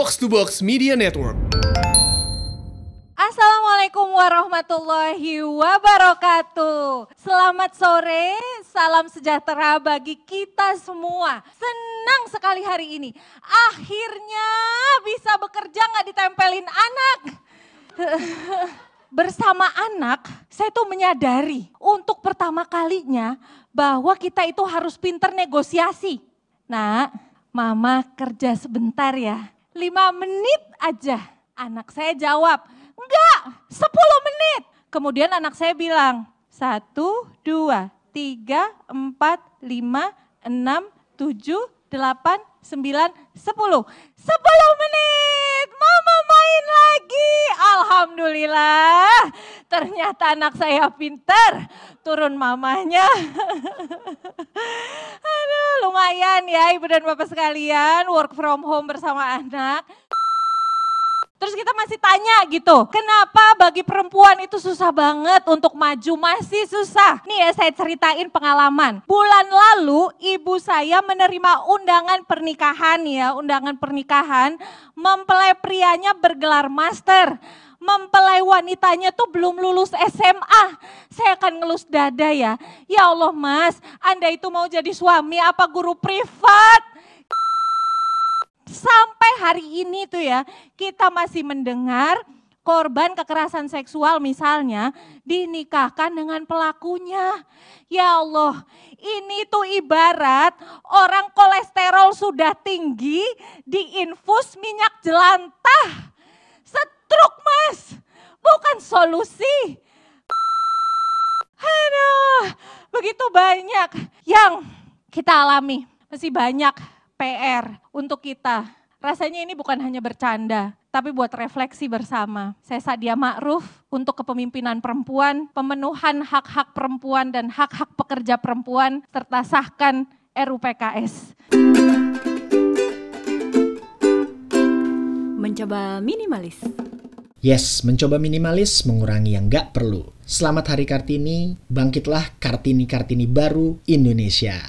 Box to Box Media Network. Assalamualaikum warahmatullahi wabarakatuh. Selamat sore, salam sejahtera bagi kita semua. Senang sekali hari ini. Akhirnya bisa bekerja nggak ditempelin anak. Bersama anak, saya tuh menyadari untuk pertama kalinya bahwa kita itu harus pinter negosiasi. Nah, mama kerja sebentar ya. Lima menit aja. Anak saya jawab, enggak, sepuluh menit. Kemudian anak saya bilang, satu, dua, tiga, empat, lima, enam, tujuh, delapan, sembilan, sepuluh. Sepuluh menit, mama main lagi. Alhamdulillah, ternyata anak saya pinter. Turun mamanya. Aduh, lumayan ya ibu dan bapak sekalian, work from home bersama anak. Terus kita masih tanya gitu, kenapa bagi perempuan itu susah banget untuk maju? Masih susah. Nih ya saya ceritain pengalaman. Bulan lalu ibu saya menerima undangan pernikahan ya, undangan pernikahan. Mempelai prianya bergelar master. Mempelai wanitanya tuh belum lulus SMA. Saya akan ngelus dada ya. Ya Allah mas, Anda itu mau jadi suami apa guru privat? sampai hari ini tuh ya kita masih mendengar korban kekerasan seksual misalnya dinikahkan dengan pelakunya. Ya Allah, ini tuh ibarat orang kolesterol sudah tinggi diinfus minyak jelantah. Setruk mas, solusi. Aduh, begitu banyak yang kita alami. Masih banyak PR untuk kita. Rasanya ini bukan hanya bercanda, tapi buat refleksi bersama. Saya Sadia Ma'ruf untuk kepemimpinan perempuan, pemenuhan hak-hak perempuan dan hak-hak pekerja perempuan, serta sahkan RUPKS. Mencoba minimalis. Yes, mencoba minimalis mengurangi yang gak perlu. Selamat Hari Kartini, bangkitlah Kartini-Kartini baru Indonesia.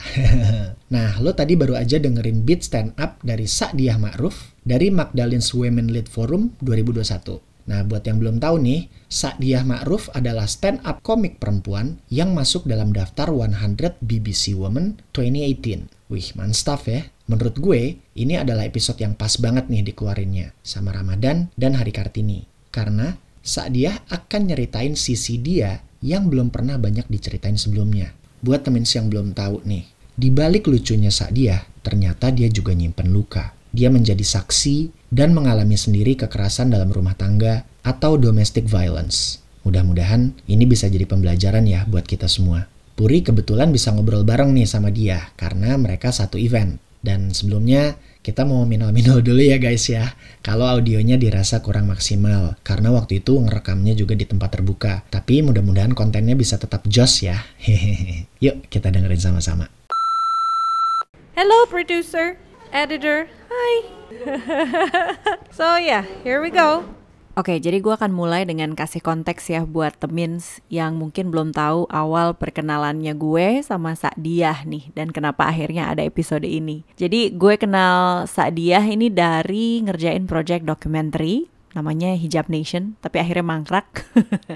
nah, lo tadi baru aja dengerin beat stand up dari Sa'diah Ma'ruf dari Magdalene's Women Lead Forum 2021. Nah, buat yang belum tahu nih, Sa'diah Ma'ruf adalah stand up komik perempuan yang masuk dalam daftar 100 BBC Women 2018. Wih, mantap ya. Menurut gue, ini adalah episode yang pas banget nih dikeluarinnya sama Ramadan dan Hari Kartini. Karena saat dia akan nyeritain sisi dia yang belum pernah banyak diceritain sebelumnya. Buat temen yang belum tahu nih, di balik lucunya dia, ternyata dia juga nyimpen luka. Dia menjadi saksi dan mengalami sendiri kekerasan dalam rumah tangga atau domestic violence. Mudah-mudahan ini bisa jadi pembelajaran ya buat kita semua. Puri kebetulan bisa ngobrol bareng nih sama dia karena mereka satu event. Dan sebelumnya kita mau minal-minal dulu ya guys ya. Kalau audionya dirasa kurang maksimal, karena waktu itu ngerekamnya juga di tempat terbuka. Tapi mudah-mudahan kontennya bisa tetap jos ya. Hehehe. Yuk kita dengerin sama-sama. Hello producer, editor, hi. so yeah, here we go. Oke, jadi gue akan mulai dengan kasih konteks ya buat temins yang mungkin belum tahu awal perkenalannya gue sama Sa'diah nih dan kenapa akhirnya ada episode ini. Jadi gue kenal Sa'diah ini dari ngerjain project documentary namanya Hijab Nation, tapi akhirnya mangkrak.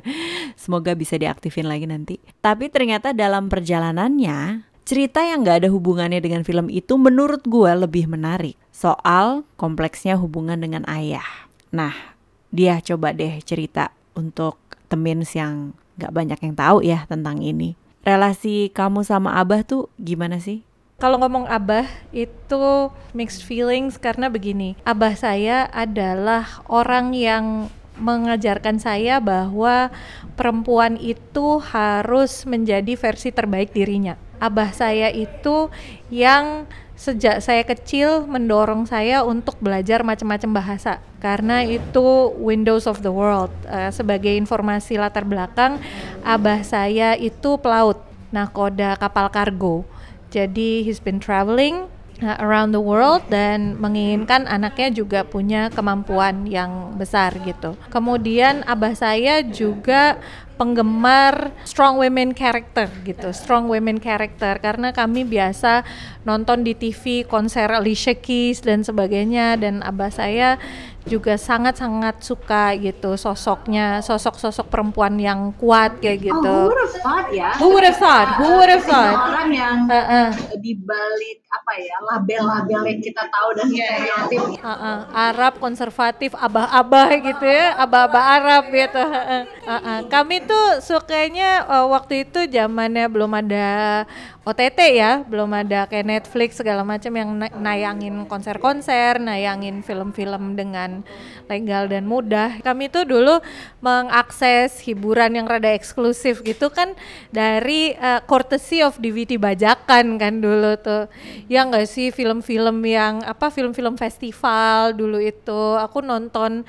Semoga bisa diaktifin lagi nanti. Tapi ternyata dalam perjalanannya cerita yang gak ada hubungannya dengan film itu menurut gue lebih menarik soal kompleksnya hubungan dengan ayah. Nah, dia coba deh cerita untuk temins yang gak banyak yang tahu ya tentang ini. Relasi kamu sama Abah tuh gimana sih? Kalau ngomong Abah itu mixed feelings karena begini, Abah saya adalah orang yang mengajarkan saya bahwa perempuan itu harus menjadi versi terbaik dirinya. Abah saya itu yang sejak saya kecil mendorong saya untuk belajar macam-macam bahasa karena itu windows of the world. Uh, sebagai informasi latar belakang, abah saya itu pelaut, nakoda kapal kargo. Jadi he's been traveling uh, around the world dan menginginkan anaknya juga punya kemampuan yang besar gitu. Kemudian abah saya juga penggemar strong women character gitu, strong women character. Karena kami biasa nonton di TV konser Alicia Keys dan sebagainya dan abah saya juga sangat-sangat suka gitu sosoknya sosok-sosok perempuan yang kuat kayak gitu. Oh, who would have thought ya? Who would have thought? Who would have thought? Orang yang Uh, uh. di balik apa ya label-label yang kita tahu dan stereotip Uh-uh, Arab konservatif abah-abah gitu ya abah-abah Arab gitu Uh-uh, uh-uh. kami tuh sukanya uh, waktu itu zamannya belum ada OTT ya belum ada kayak Netflix segala macam yang na- nayangin konser-konser nayangin film-film dengan legal dan mudah. Kami tuh dulu mengakses hiburan yang rada eksklusif gitu kan dari uh, courtesy of DVD bajakan kan dulu tuh. Ya nggak sih film-film yang apa film-film festival dulu itu. Aku nonton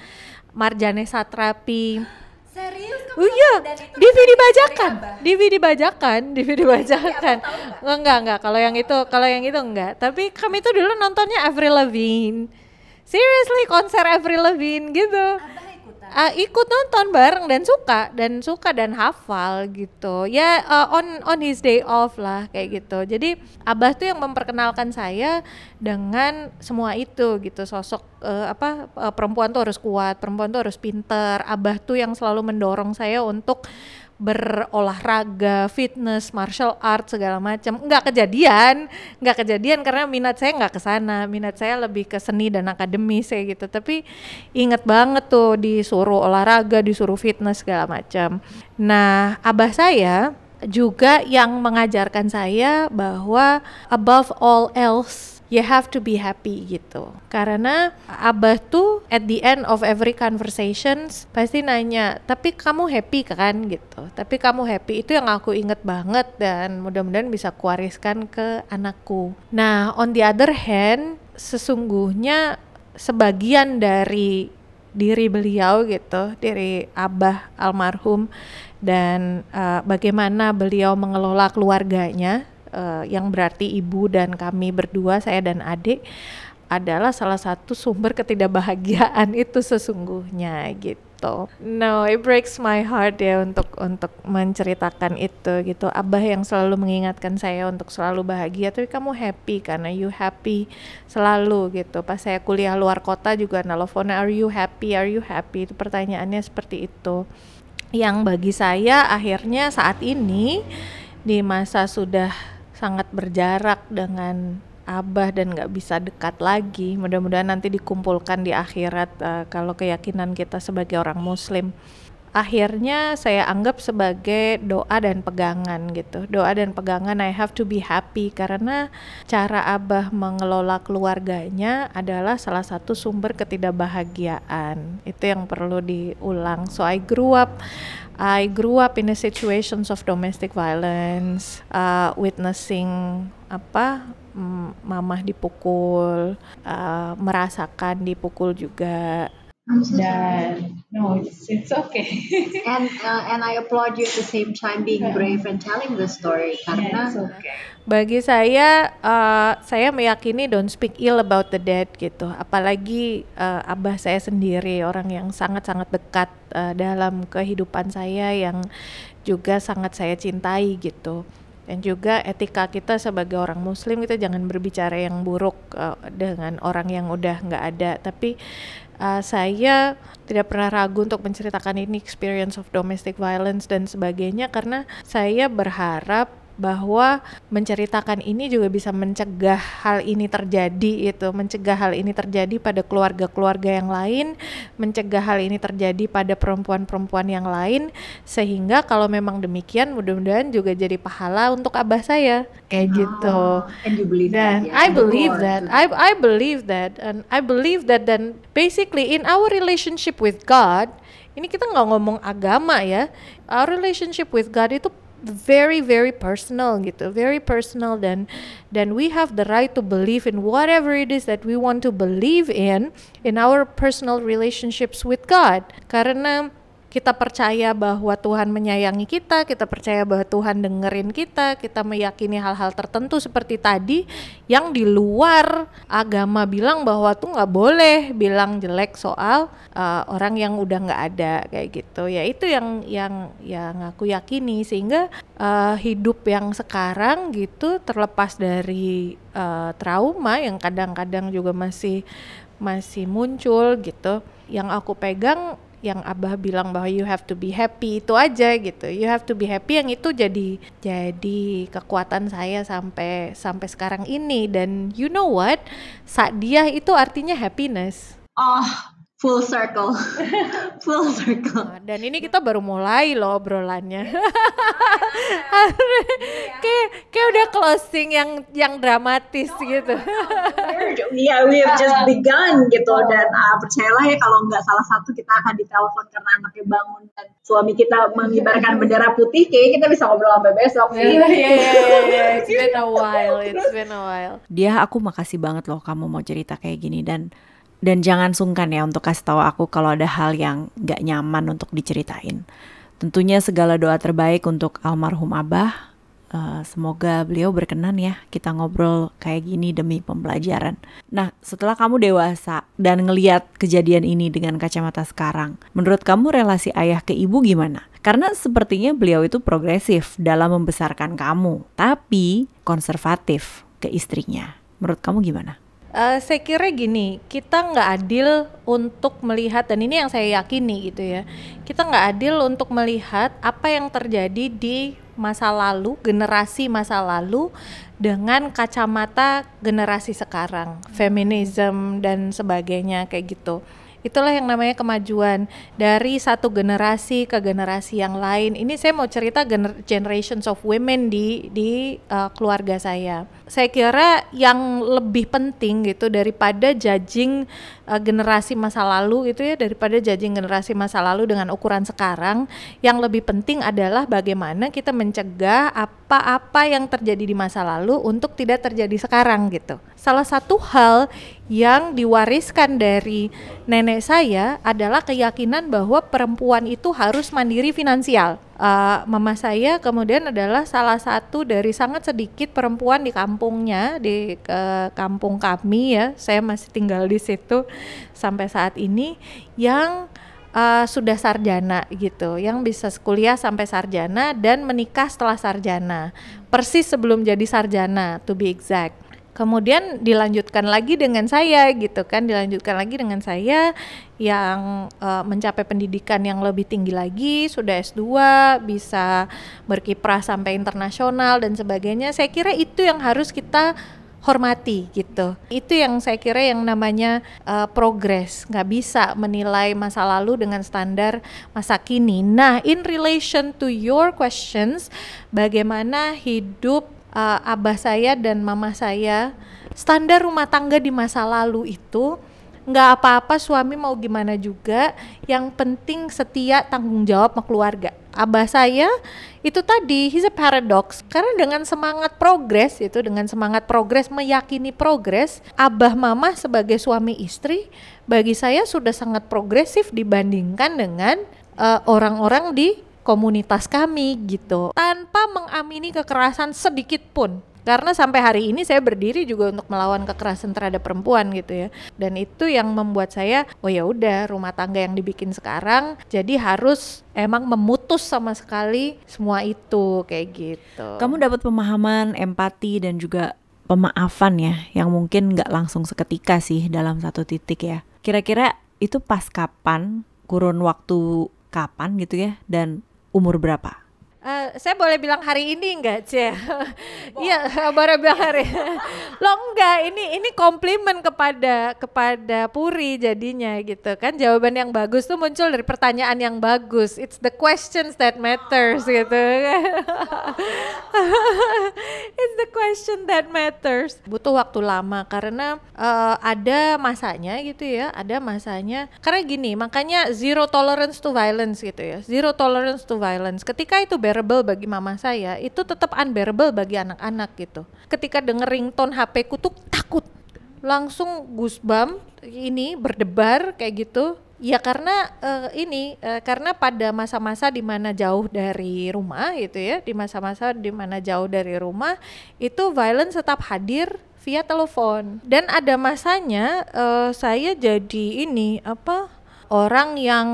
Marjane Satrapi Serius Oh iya, DVD bajakan, DVD bajakan, DVD bajakan. Enggak, enggak, enggak. Kalau yang itu, kalau yang itu enggak. Tapi kami tuh dulu nontonnya Avril Lavigne. Seriously, konser Avril Lavigne gitu. Ah, ikut nonton bareng dan suka dan suka dan hafal gitu. Ya uh, on on his day off lah kayak gitu. Jadi abah tuh yang memperkenalkan saya dengan semua itu gitu. Sosok uh, apa uh, perempuan tuh harus kuat perempuan tuh harus pinter. Abah tuh yang selalu mendorong saya untuk berolahraga, fitness, martial art segala macam. Nggak kejadian, nggak kejadian karena minat saya nggak ke sana. Minat saya lebih ke seni dan akademis kayak gitu. Tapi inget banget tuh disuruh olahraga, disuruh fitness segala macam. Nah, abah saya juga yang mengajarkan saya bahwa above all else you have to be happy gitu. Karena abah tuh at the end of every conversations pasti nanya tapi kamu happy kan? gitu. Tapi kamu happy? Itu yang aku inget banget dan mudah-mudahan bisa kuariskan ke anakku. Nah on the other hand sesungguhnya sebagian dari diri beliau gitu dari abah almarhum dan uh, bagaimana beliau mengelola keluarganya uh, yang berarti ibu dan kami berdua saya dan adik adalah salah satu sumber ketidakbahagiaan itu sesungguhnya gitu. No, it breaks my heart ya untuk untuk menceritakan itu gitu. Abah yang selalu mengingatkan saya untuk selalu bahagia, tapi kamu happy karena you happy selalu gitu. Pas saya kuliah luar kota juga nelfon, are you happy? Are you happy? Itu pertanyaannya seperti itu. Yang bagi saya akhirnya saat ini di masa sudah sangat berjarak dengan abah dan nggak bisa dekat lagi. Mudah-mudahan nanti dikumpulkan di akhirat uh, kalau keyakinan kita sebagai orang muslim. Akhirnya saya anggap sebagai doa dan pegangan gitu. Doa dan pegangan I have to be happy karena cara abah mengelola keluarganya adalah salah satu sumber ketidakbahagiaan. Itu yang perlu diulang. So I grew up I grew up in a situations of domestic violence, uh, witnessing apa mamah dipukul, uh, merasakan dipukul juga. I'm so sorry. Dan no, it's, it's okay. and uh, and I applaud you at the same time being brave and telling the story yeah, karena it's okay. Bagi saya, uh, saya meyakini don't speak ill about the dead gitu. Apalagi uh, abah saya sendiri orang yang sangat-sangat dekat uh, dalam kehidupan saya yang juga sangat saya cintai gitu. Dan juga etika kita sebagai orang Muslim kita jangan berbicara yang buruk uh, dengan orang yang udah nggak ada. Tapi uh, saya tidak pernah ragu untuk menceritakan ini experience of domestic violence dan sebagainya karena saya berharap bahwa menceritakan ini juga bisa mencegah hal ini terjadi itu mencegah hal ini terjadi pada keluarga-keluarga yang lain mencegah hal ini terjadi pada perempuan-perempuan yang lain sehingga kalau memang demikian mudah-mudahan juga jadi pahala untuk abah saya. Kayak gitu. and you believe dan that ya, I believe that I I believe that and I believe that dan basically in our relationship with God ini kita nggak ngomong agama ya our relationship with God itu very very personal gitu very personal dan dan we have the right to believe in whatever it is that we want to believe in in our personal relationships with God. Karena kita percaya bahwa Tuhan menyayangi kita, kita percaya bahwa Tuhan dengerin kita, kita meyakini hal-hal tertentu seperti tadi yang di luar agama bilang bahwa tuh nggak boleh bilang jelek soal uh, orang yang udah nggak ada kayak gitu. Ya itu yang yang yang aku yakini sehingga uh, hidup yang sekarang gitu terlepas dari uh, trauma yang kadang-kadang juga masih masih muncul gitu. Yang aku pegang yang Abah bilang bahwa you have to be happy itu aja gitu. You have to be happy yang itu jadi jadi kekuatan saya sampai sampai sekarang ini dan you know what? Saat dia itu artinya happiness. Oh, full circle. Full circle. Nah, dan ini kita baru mulai loh obrolannya. Kayak kayak udah closing yang yang dramatis gitu. Iya, yeah, we have just begun gitu. Dan uh, percayalah ya kalau nggak salah satu kita akan ditelepon karena anaknya bangun dan suami kita mengibarkan bendera putih. Kayak kita bisa ngobrol sampai besok sih. Iya, iya, iya, iya, it's been a while, it's been a while. Dia aku makasih banget loh kamu mau cerita kayak gini dan dan jangan sungkan ya untuk kasih tahu aku kalau ada hal yang gak nyaman untuk diceritain. Tentunya segala doa terbaik untuk almarhum Abah. Uh, semoga beliau berkenan ya kita ngobrol kayak gini demi pembelajaran. Nah, setelah kamu dewasa dan ngeliat kejadian ini dengan kacamata sekarang, menurut kamu relasi ayah ke ibu gimana? Karena sepertinya beliau itu progresif dalam membesarkan kamu, tapi konservatif ke istrinya. Menurut kamu gimana? Uh, saya kira gini, kita nggak adil untuk melihat dan ini yang saya yakini gitu ya. Kita nggak adil untuk melihat apa yang terjadi di masa lalu, generasi masa lalu dengan kacamata generasi sekarang, feminisme dan sebagainya kayak gitu. Itulah yang namanya kemajuan dari satu generasi ke generasi yang lain. Ini saya mau cerita gener generations of women di di uh, keluarga saya. Saya kira yang lebih penting gitu daripada judging uh, generasi masa lalu itu ya daripada judging generasi masa lalu dengan ukuran sekarang, yang lebih penting adalah bagaimana kita mencegah apa-apa yang terjadi di masa lalu untuk tidak terjadi sekarang gitu. Salah satu hal yang diwariskan dari nenek saya adalah keyakinan bahwa perempuan itu harus mandiri finansial. Uh, mama saya kemudian adalah salah satu dari sangat sedikit perempuan di kampungnya di uh, kampung kami ya. Saya masih tinggal di situ sampai saat ini yang uh, sudah sarjana gitu, yang bisa kuliah sampai sarjana dan menikah setelah sarjana, persis sebelum jadi sarjana, to be exact kemudian dilanjutkan lagi dengan saya gitu kan dilanjutkan lagi dengan saya yang uh, mencapai pendidikan yang lebih tinggi lagi sudah S2 bisa berkiprah sampai internasional dan sebagainya saya kira itu yang harus kita hormati gitu. Itu yang saya kira yang namanya uh, progres. Nggak bisa menilai masa lalu dengan standar masa kini. Nah, in relation to your questions, bagaimana hidup uh, abah saya dan mama saya standar rumah tangga di masa lalu itu nggak apa-apa suami mau gimana juga. Yang penting setia tanggung jawab sama keluarga. Abah saya itu tadi he's a paradox. Karena dengan semangat progres itu dengan semangat progres meyakini progres abah mama sebagai suami istri bagi saya sudah sangat progresif dibandingkan dengan uh, orang-orang uh, di komunitas kami gitu. Tanpa mengamini kekerasan sedikit pun. Karena sampai hari ini saya berdiri juga untuk melawan kekerasan terhadap perempuan gitu ya. Dan itu yang membuat saya oh ya udah rumah tangga yang dibikin sekarang jadi harus emang memutus sama sekali semua itu kayak gitu. Kamu dapat pemahaman empati dan juga pemaafan ya yang mungkin nggak langsung seketika sih dalam satu titik ya. Kira-kira itu pas kapan kurun waktu kapan gitu ya dan umur berapa? Uh, saya boleh bilang hari ini enggak, Cie? Iya, boleh bilang hari. Lo enggak, ini ini komplimen kepada kepada Puri jadinya gitu kan. Jawaban yang bagus tuh muncul dari pertanyaan yang bagus. It's the questions that matters gitu. It's the question that matters. Butuh waktu lama karena uh, ada masanya gitu ya, ada masanya. Karena gini, makanya zero tolerance to violence gitu ya. Zero tolerance to violence. Ketika itu ber unbearable bagi mama saya itu tetap unbearable bagi anak-anak gitu. Ketika denger ringtone HP ku tuh takut. Langsung goosebump ini berdebar kayak gitu. Ya karena uh, ini uh, karena pada masa-masa di mana jauh dari rumah gitu ya, di masa-masa di mana jauh dari rumah itu violence tetap hadir via telepon. Dan ada masanya uh, saya jadi ini apa orang yang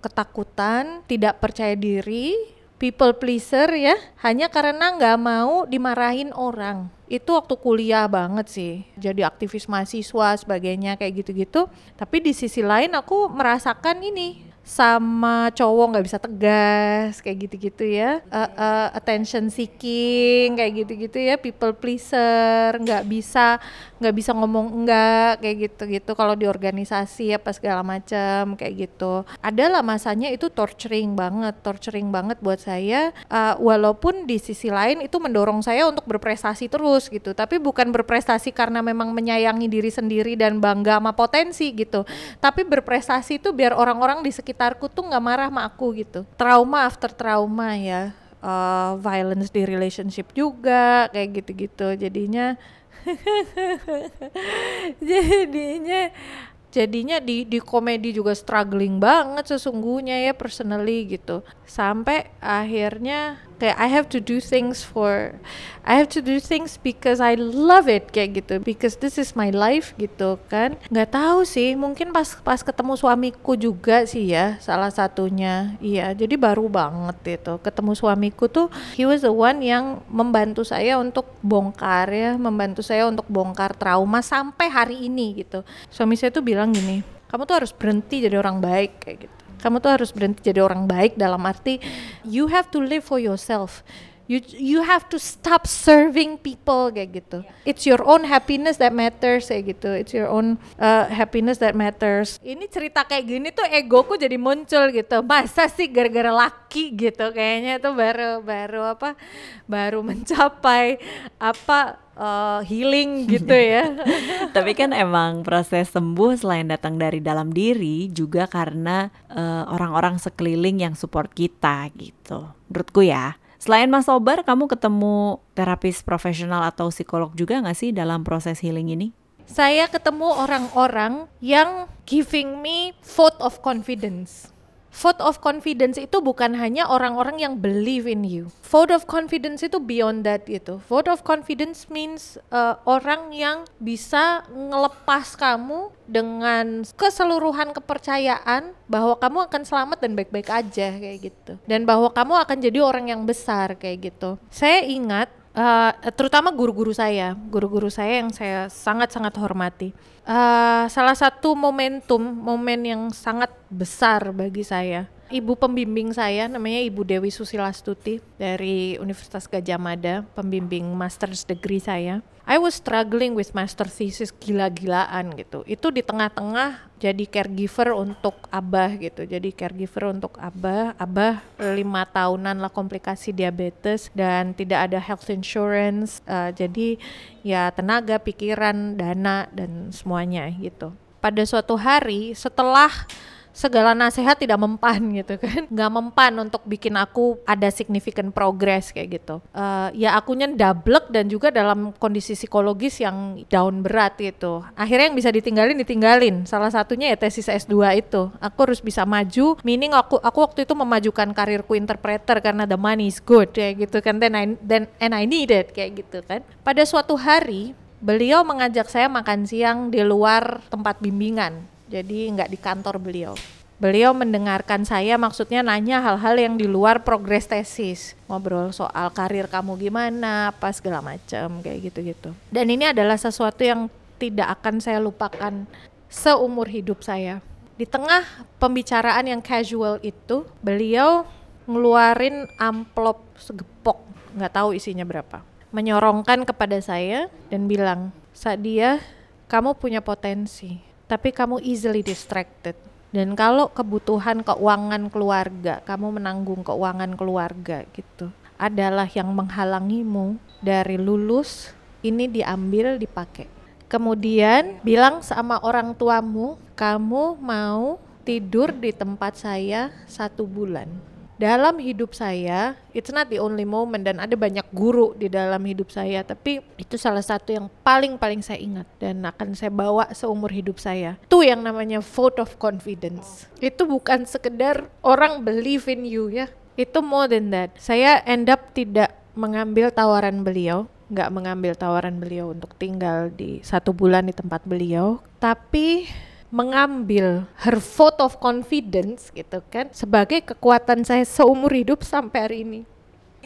ketakutan, tidak percaya diri, people pleaser ya, hanya karena nggak mau dimarahin orang. Itu waktu kuliah banget sih jadi aktivis mahasiswa sebagainya kayak gitu-gitu. Tapi di sisi lain aku merasakan ini sama cowok nggak bisa tegas kayak gitu-gitu ya. Uh, uh, attention seeking kayak gitu-gitu ya people pleaser nggak bisa nggak bisa ngomong enggak kayak gitu-gitu. Kalau di organisasi apa segala macam kayak gitu. Adalah masanya itu torturing banget torturing banget buat saya. Uh, walaupun di sisi lain itu mendorong saya untuk berprestasi terus gitu. Tapi bukan berprestasi karena memang menyayangi diri sendiri dan bangga sama potensi gitu. Tapi berprestasi itu biar orang-orang di sekitar sekitarku tuh nggak marah sama aku gitu. Trauma after trauma ya. Uh, violence di relationship juga kayak gitu-gitu. Jadinya jadinya jadinya di di komedi juga struggling banget sesungguhnya ya personally gitu. Sampai akhirnya kayak I have to do things for I have to do things because I love it kayak gitu. Because this is my life gitu kan. Nggak tahu sih mungkin pas pas ketemu suamiku juga sih ya salah satunya. Iya jadi baru banget itu. Ketemu suamiku tuh he was the one yang membantu saya untuk bongkar ya membantu saya untuk bongkar trauma sampai hari ini gitu. Suami saya tuh bilang gini kamu tuh harus berhenti jadi orang baik kayak gitu kamu tuh harus berhenti jadi orang baik dalam arti you have to live for yourself. You you have to stop serving people kayak gitu. It's your own happiness that matters kayak gitu. It's your own uh, happiness that matters. Ini cerita kayak gini tuh egoku jadi muncul gitu. Masa sih gara-gara laki gitu kayaknya itu baru baru apa baru mencapai apa uh, healing gitu ya. Tapi kan emang proses sembuh selain datang dari dalam diri juga karena uh, orang-orang sekeliling yang support kita gitu. Menurutku ya. Selain Mas Sobar, kamu ketemu terapis profesional atau psikolog juga nggak sih dalam proses healing ini? Saya ketemu orang-orang yang giving me vote of confidence vote of confidence itu bukan hanya orang-orang yang believe in you. Vote of confidence itu beyond that itu. Vote of confidence means uh, orang yang bisa ngelepas kamu dengan keseluruhan kepercayaan bahwa kamu akan selamat dan baik-baik aja kayak gitu. Dan bahwa kamu akan jadi orang yang besar kayak gitu. Saya ingat uh, terutama guru-guru saya, guru-guru saya yang saya sangat-sangat hormati. Uh, salah satu momentum momen yang sangat besar bagi saya ibu pembimbing saya namanya Ibu Dewi Susilastuti dari Universitas Gajah Mada, pembimbing master's degree saya. I was struggling with master thesis gila-gilaan gitu. Itu di tengah-tengah jadi caregiver untuk Abah gitu. Jadi caregiver untuk Abah. Abah lima tahunan lah komplikasi diabetes dan tidak ada health insurance. Uh, jadi ya tenaga, pikiran, dana dan semuanya gitu. Pada suatu hari setelah segala nasihat tidak mempan gitu kan. Nggak mempan untuk bikin aku ada significant progress kayak gitu. Uh, ya akunya double dan juga dalam kondisi psikologis yang down berat itu akhirnya yang bisa ditinggalin ditinggalin. Salah satunya ya tesis S2 itu. Aku harus bisa maju. Meaning aku aku waktu itu memajukan karirku interpreter karena the money is good kayak gitu kan. Then I then and I need it kayak gitu kan. Pada suatu hari beliau mengajak saya makan siang di luar tempat bimbingan jadi nggak di kantor beliau. Beliau mendengarkan saya maksudnya nanya hal-hal yang di luar progres tesis. Ngobrol soal karir kamu gimana, apa segala macam kayak gitu-gitu. Dan ini adalah sesuatu yang tidak akan saya lupakan seumur hidup saya. Di tengah pembicaraan yang casual itu, beliau ngeluarin amplop segepok, nggak tahu isinya berapa. Menyorongkan kepada saya dan bilang, Sadia, kamu punya potensi tapi kamu easily distracted. Dan kalau kebutuhan keuangan keluarga, kamu menanggung keuangan keluarga gitu, adalah yang menghalangimu dari lulus, ini diambil dipakai. Kemudian bilang sama orang tuamu, kamu mau tidur di tempat saya satu bulan. Dalam hidup saya it's not the only moment dan ada banyak guru di dalam hidup saya tapi itu salah satu yang paling paling saya ingat dan akan saya bawa seumur hidup saya. Itu yang namanya vote of confidence. Itu bukan sekedar orang believe in you ya. Itu more than that. Saya end up tidak mengambil tawaran beliau nggak mengambil tawaran beliau untuk tinggal di satu bulan di tempat beliau. Tapi mengambil her vote of confidence gitu kan sebagai kekuatan saya seumur hidup sampai hari ini.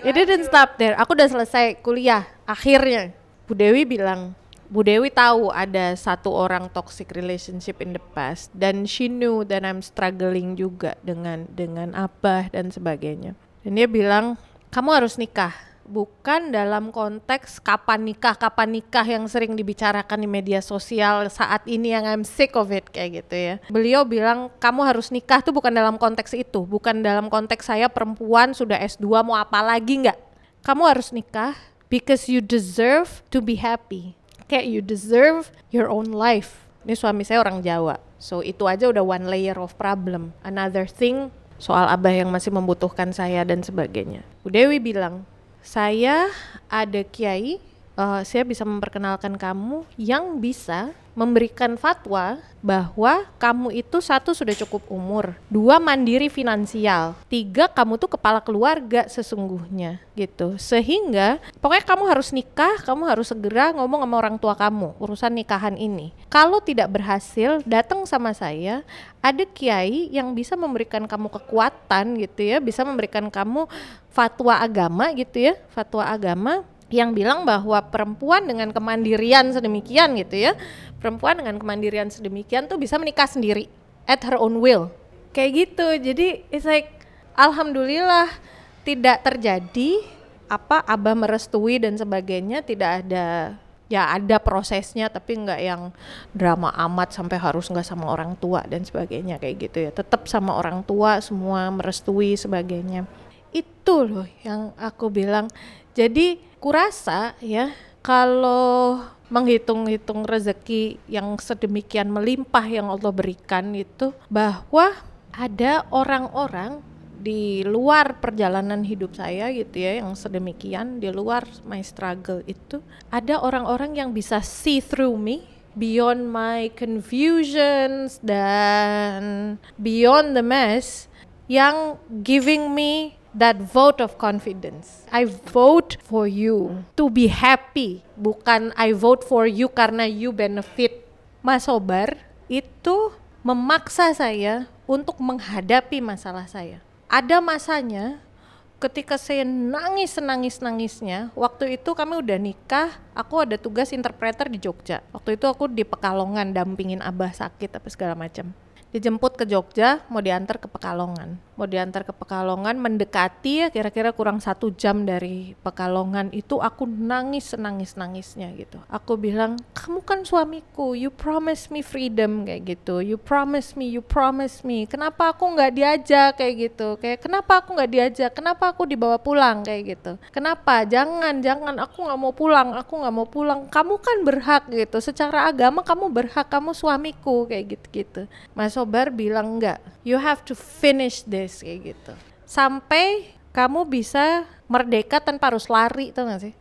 It didn't stop there. Aku udah selesai kuliah akhirnya. Bu Dewi bilang Bu Dewi tahu ada satu orang toxic relationship in the past dan she knew that I'm struggling juga dengan dengan abah dan sebagainya. Dan dia bilang kamu harus nikah bukan dalam konteks kapan nikah kapan nikah yang sering dibicarakan di media sosial saat ini yang I'm sick of it kayak gitu ya. Beliau bilang kamu harus nikah tuh bukan dalam konteks itu bukan dalam konteks saya perempuan sudah S2 mau apa lagi nggak? Kamu harus nikah because you deserve to be happy. Kayak you deserve your own life. Ini suami saya orang Jawa so itu aja udah one layer of problem. Another thing soal abah yang masih membutuhkan saya dan sebagainya. Bu Dewi bilang saya ada kiai, uh, saya bisa memperkenalkan kamu yang bisa memberikan fatwa bahwa kamu itu satu sudah cukup umur, dua mandiri finansial, tiga kamu tuh kepala keluarga sesungguhnya gitu. Sehingga pokoknya kamu harus nikah, kamu harus segera ngomong sama orang tua kamu urusan nikahan ini. Kalau tidak berhasil, datang sama saya, ada kiai yang bisa memberikan kamu kekuatan gitu ya, bisa memberikan kamu fatwa agama gitu ya, fatwa agama yang bilang bahwa perempuan dengan kemandirian sedemikian gitu ya perempuan dengan kemandirian sedemikian tuh bisa menikah sendiri at her own will. Kayak gitu. Jadi it's like alhamdulillah tidak terjadi apa abah merestui dan sebagainya tidak ada ya ada prosesnya tapi nggak yang drama amat sampai harus nggak sama orang tua dan sebagainya kayak gitu ya. Tetap sama orang tua semua merestui sebagainya. Itu loh yang aku bilang jadi kurasa ya kalau menghitung-hitung rezeki yang sedemikian melimpah yang Allah berikan itu bahwa ada orang-orang di luar perjalanan hidup saya gitu ya yang sedemikian di luar my struggle itu ada orang-orang yang bisa see through me beyond my confusions dan beyond the mess yang giving me that vote of confidence. I vote for you to be happy, bukan I vote for you karena you benefit. Mas Sobar itu memaksa saya untuk menghadapi masalah saya. Ada masanya ketika saya nangis nangis nangisnya waktu itu kami udah nikah aku ada tugas interpreter di Jogja waktu itu aku di Pekalongan dampingin abah sakit apa segala macam dijemput ke Jogja mau diantar ke Pekalongan mau diantar ke Pekalongan mendekati ya kira-kira kurang satu jam dari Pekalongan itu aku nangis nangis nangisnya gitu. Aku bilang kamu kan suamiku you promise me freedom kayak gitu. You promise me you promise me. Kenapa aku nggak diajak? kayak gitu. Kayak kenapa aku nggak diajak? Kenapa aku dibawa pulang? kayak gitu. Kenapa? Jangan jangan. Aku nggak mau pulang aku nggak mau pulang. Kamu kan berhak gitu. Secara agama kamu berhak kamu suamiku kayak gitu gitu Mas Sobar bilang enggak you have to finish this guys kayak gitu. Sampai kamu bisa merdeka tanpa harus lari tuh gak sih?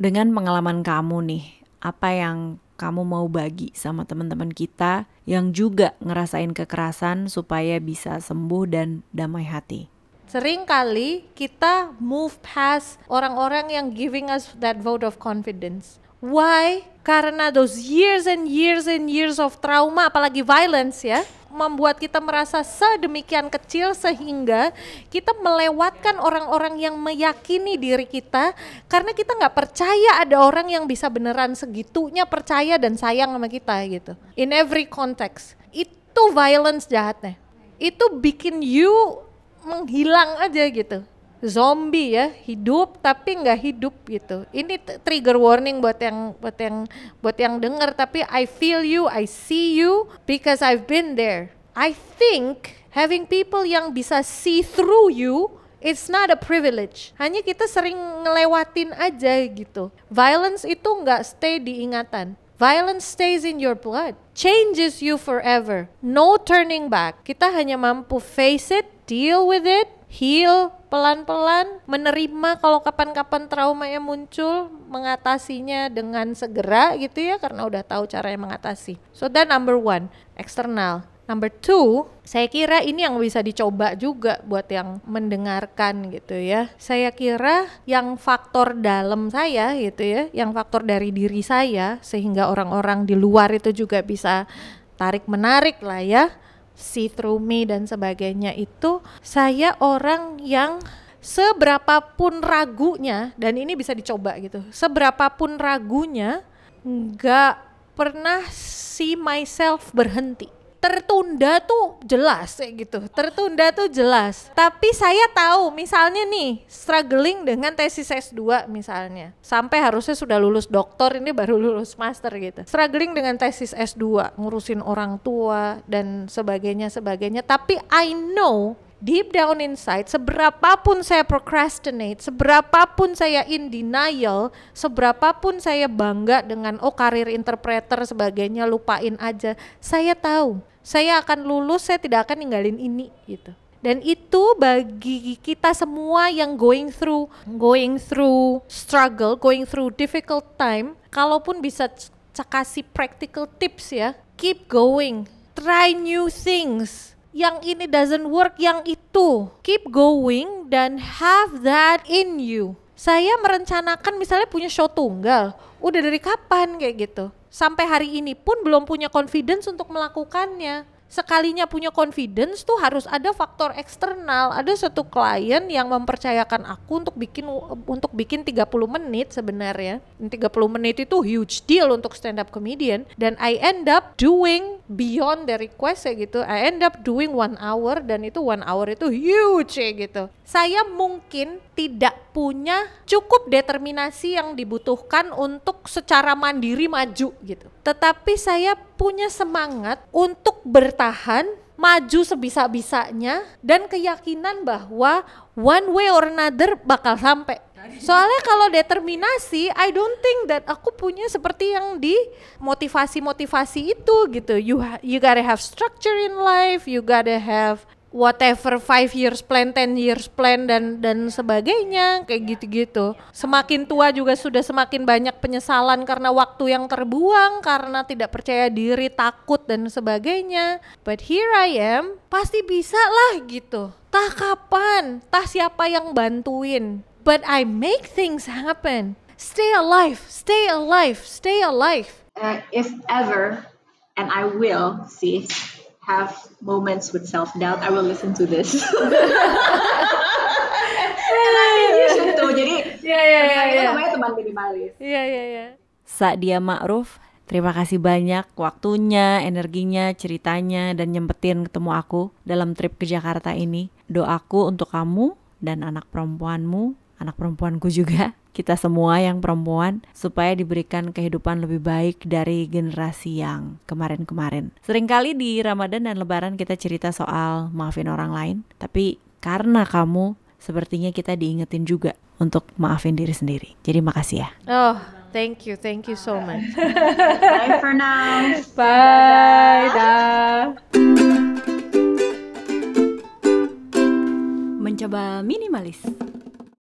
Dengan pengalaman kamu nih apa yang kamu mau bagi sama teman-teman kita yang juga ngerasain kekerasan supaya bisa sembuh dan damai hati? Sering kali kita move past orang-orang yang giving us that vote of confidence. Why karena those years and years and years of trauma apalagi violence ya membuat kita merasa sedemikian kecil sehingga kita melewatkan orang-orang yang meyakini diri kita karena kita nggak percaya ada orang yang bisa beneran segitunya percaya dan sayang sama kita gitu. In every context. Itu violence jahatnya. Itu bikin you menghilang aja gitu zombie ya hidup tapi nggak hidup gitu ini trigger warning buat yang buat yang buat yang dengar tapi I feel you I see you because I've been there I think having people yang bisa see through you It's not a privilege. Hanya kita sering ngelewatin aja gitu. Violence itu nggak stay di ingatan. Violence stays in your blood. Changes you forever. No turning back. Kita hanya mampu face it, deal with it, heal pelan-pelan, menerima kalau kapan-kapan traumanya muncul, mengatasinya dengan segera gitu ya karena udah tahu caranya mengatasi. So that number one, eksternal. Number two, saya kira ini yang bisa dicoba juga buat yang mendengarkan gitu ya. Saya kira yang faktor dalam saya gitu ya, yang faktor dari diri saya sehingga orang-orang di luar itu juga bisa tarik menarik lah ya, see through me dan sebagainya itu saya orang yang seberapapun ragunya dan ini bisa dicoba gitu, seberapapun ragunya nggak pernah see myself berhenti tertunda tuh jelas kayak gitu. Tertunda tuh jelas. Tapi saya tahu misalnya nih struggling dengan tesis S2 misalnya. Sampai harusnya sudah lulus doktor ini baru lulus master gitu. Struggling dengan tesis S2 ngurusin orang tua dan sebagainya sebagainya. Tapi I know deep down inside, seberapapun saya procrastinate, seberapapun saya in denial, seberapapun saya bangga dengan oh karir interpreter sebagainya lupain aja, saya tahu saya akan lulus, saya tidak akan ninggalin ini gitu. Dan itu bagi kita semua yang going through going through struggle, going through difficult time, kalaupun bisa kasih practical tips ya, keep going, try new things. Yang ini doesn't work, yang itu. Keep going dan have that in you. Saya merencanakan misalnya punya show tunggal, udah dari kapan kayak gitu. Sampai hari ini pun belum punya confidence untuk melakukannya sekalinya punya confidence tuh harus ada faktor eksternal. Ada satu klien yang mempercayakan aku untuk bikin untuk bikin 30 menit sebenarnya. 30 menit itu huge deal untuk stand up comedian dan I end up doing beyond the request ya gitu. I end up doing one hour dan itu one hour itu huge ya gitu. Saya mungkin tidak punya cukup determinasi yang dibutuhkan untuk secara mandiri maju gitu. Tetapi saya punya semangat untuk bertahan maju sebisa-bisanya dan keyakinan bahwa one way or another bakal sampai. Soalnya kalau determinasi, I don't think that aku punya seperti yang di motivasi-motivasi itu gitu. You you gotta have structure in life, you gotta have whatever five years plan, ten years plan dan dan sebagainya kayak gitu-gitu. Semakin tua juga sudah semakin banyak penyesalan karena waktu yang terbuang, karena tidak percaya diri, takut dan sebagainya. But here I am, pasti bisa lah gitu. Tah kapan? Tah siapa yang bantuin? But I make things happen. Stay alive, stay alive, stay alive. Uh, if ever, and I will see have moments with self doubt, I will listen to this. tuh jadi ya ya ya itu ya namanya teman minimalis. ya ya ya Sadia Ma'ruf, terima kasih banyak waktunya, energinya, ceritanya, dan nyempetin ketemu aku dalam trip ke Jakarta ini. Doaku untuk kamu dan anak perempuanmu, anak perempuanku juga, kita semua yang perempuan, supaya diberikan kehidupan lebih baik dari generasi yang kemarin-kemarin. Seringkali di Ramadan dan Lebaran kita cerita soal maafin orang lain, tapi karena kamu, sepertinya kita diingetin juga untuk maafin diri sendiri. Jadi makasih ya. oh thank you thank you so much Bye for now. bye dah Mencoba minimalis.